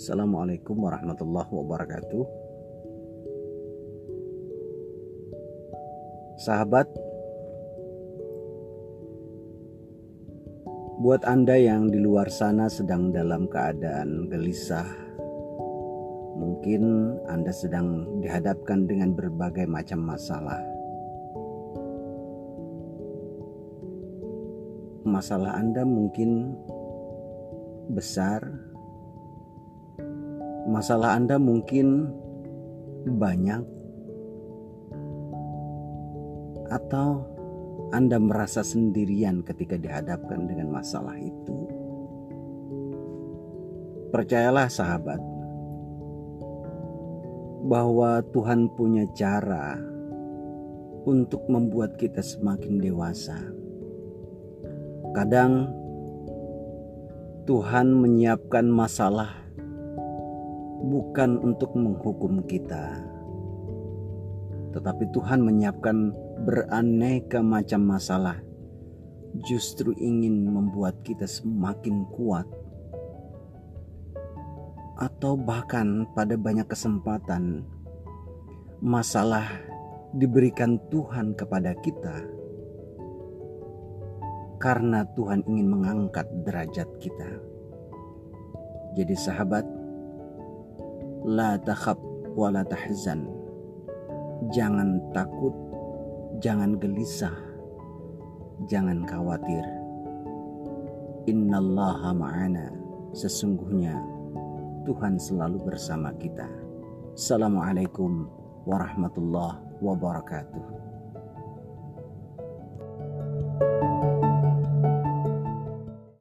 Assalamualaikum warahmatullahi wabarakatuh. Sahabat, buat Anda yang di luar sana sedang dalam keadaan gelisah, mungkin Anda sedang dihadapkan dengan berbagai macam masalah. Masalah Anda mungkin besar, masalah Anda mungkin banyak, atau Anda merasa sendirian ketika dihadapkan dengan masalah itu. Percayalah, sahabat, bahwa Tuhan punya cara untuk membuat kita semakin dewasa. Kadang Tuhan menyiapkan masalah bukan untuk menghukum kita, tetapi Tuhan menyiapkan beraneka macam masalah, justru ingin membuat kita semakin kuat, atau bahkan pada banyak kesempatan masalah diberikan Tuhan kepada kita karena Tuhan ingin mengangkat derajat kita. Jadi sahabat, La takhab wa la tahzan. Jangan takut, jangan gelisah, jangan khawatir. Innallaha ma'ana. Sesungguhnya Tuhan selalu bersama kita. Assalamualaikum warahmatullahi wabarakatuh.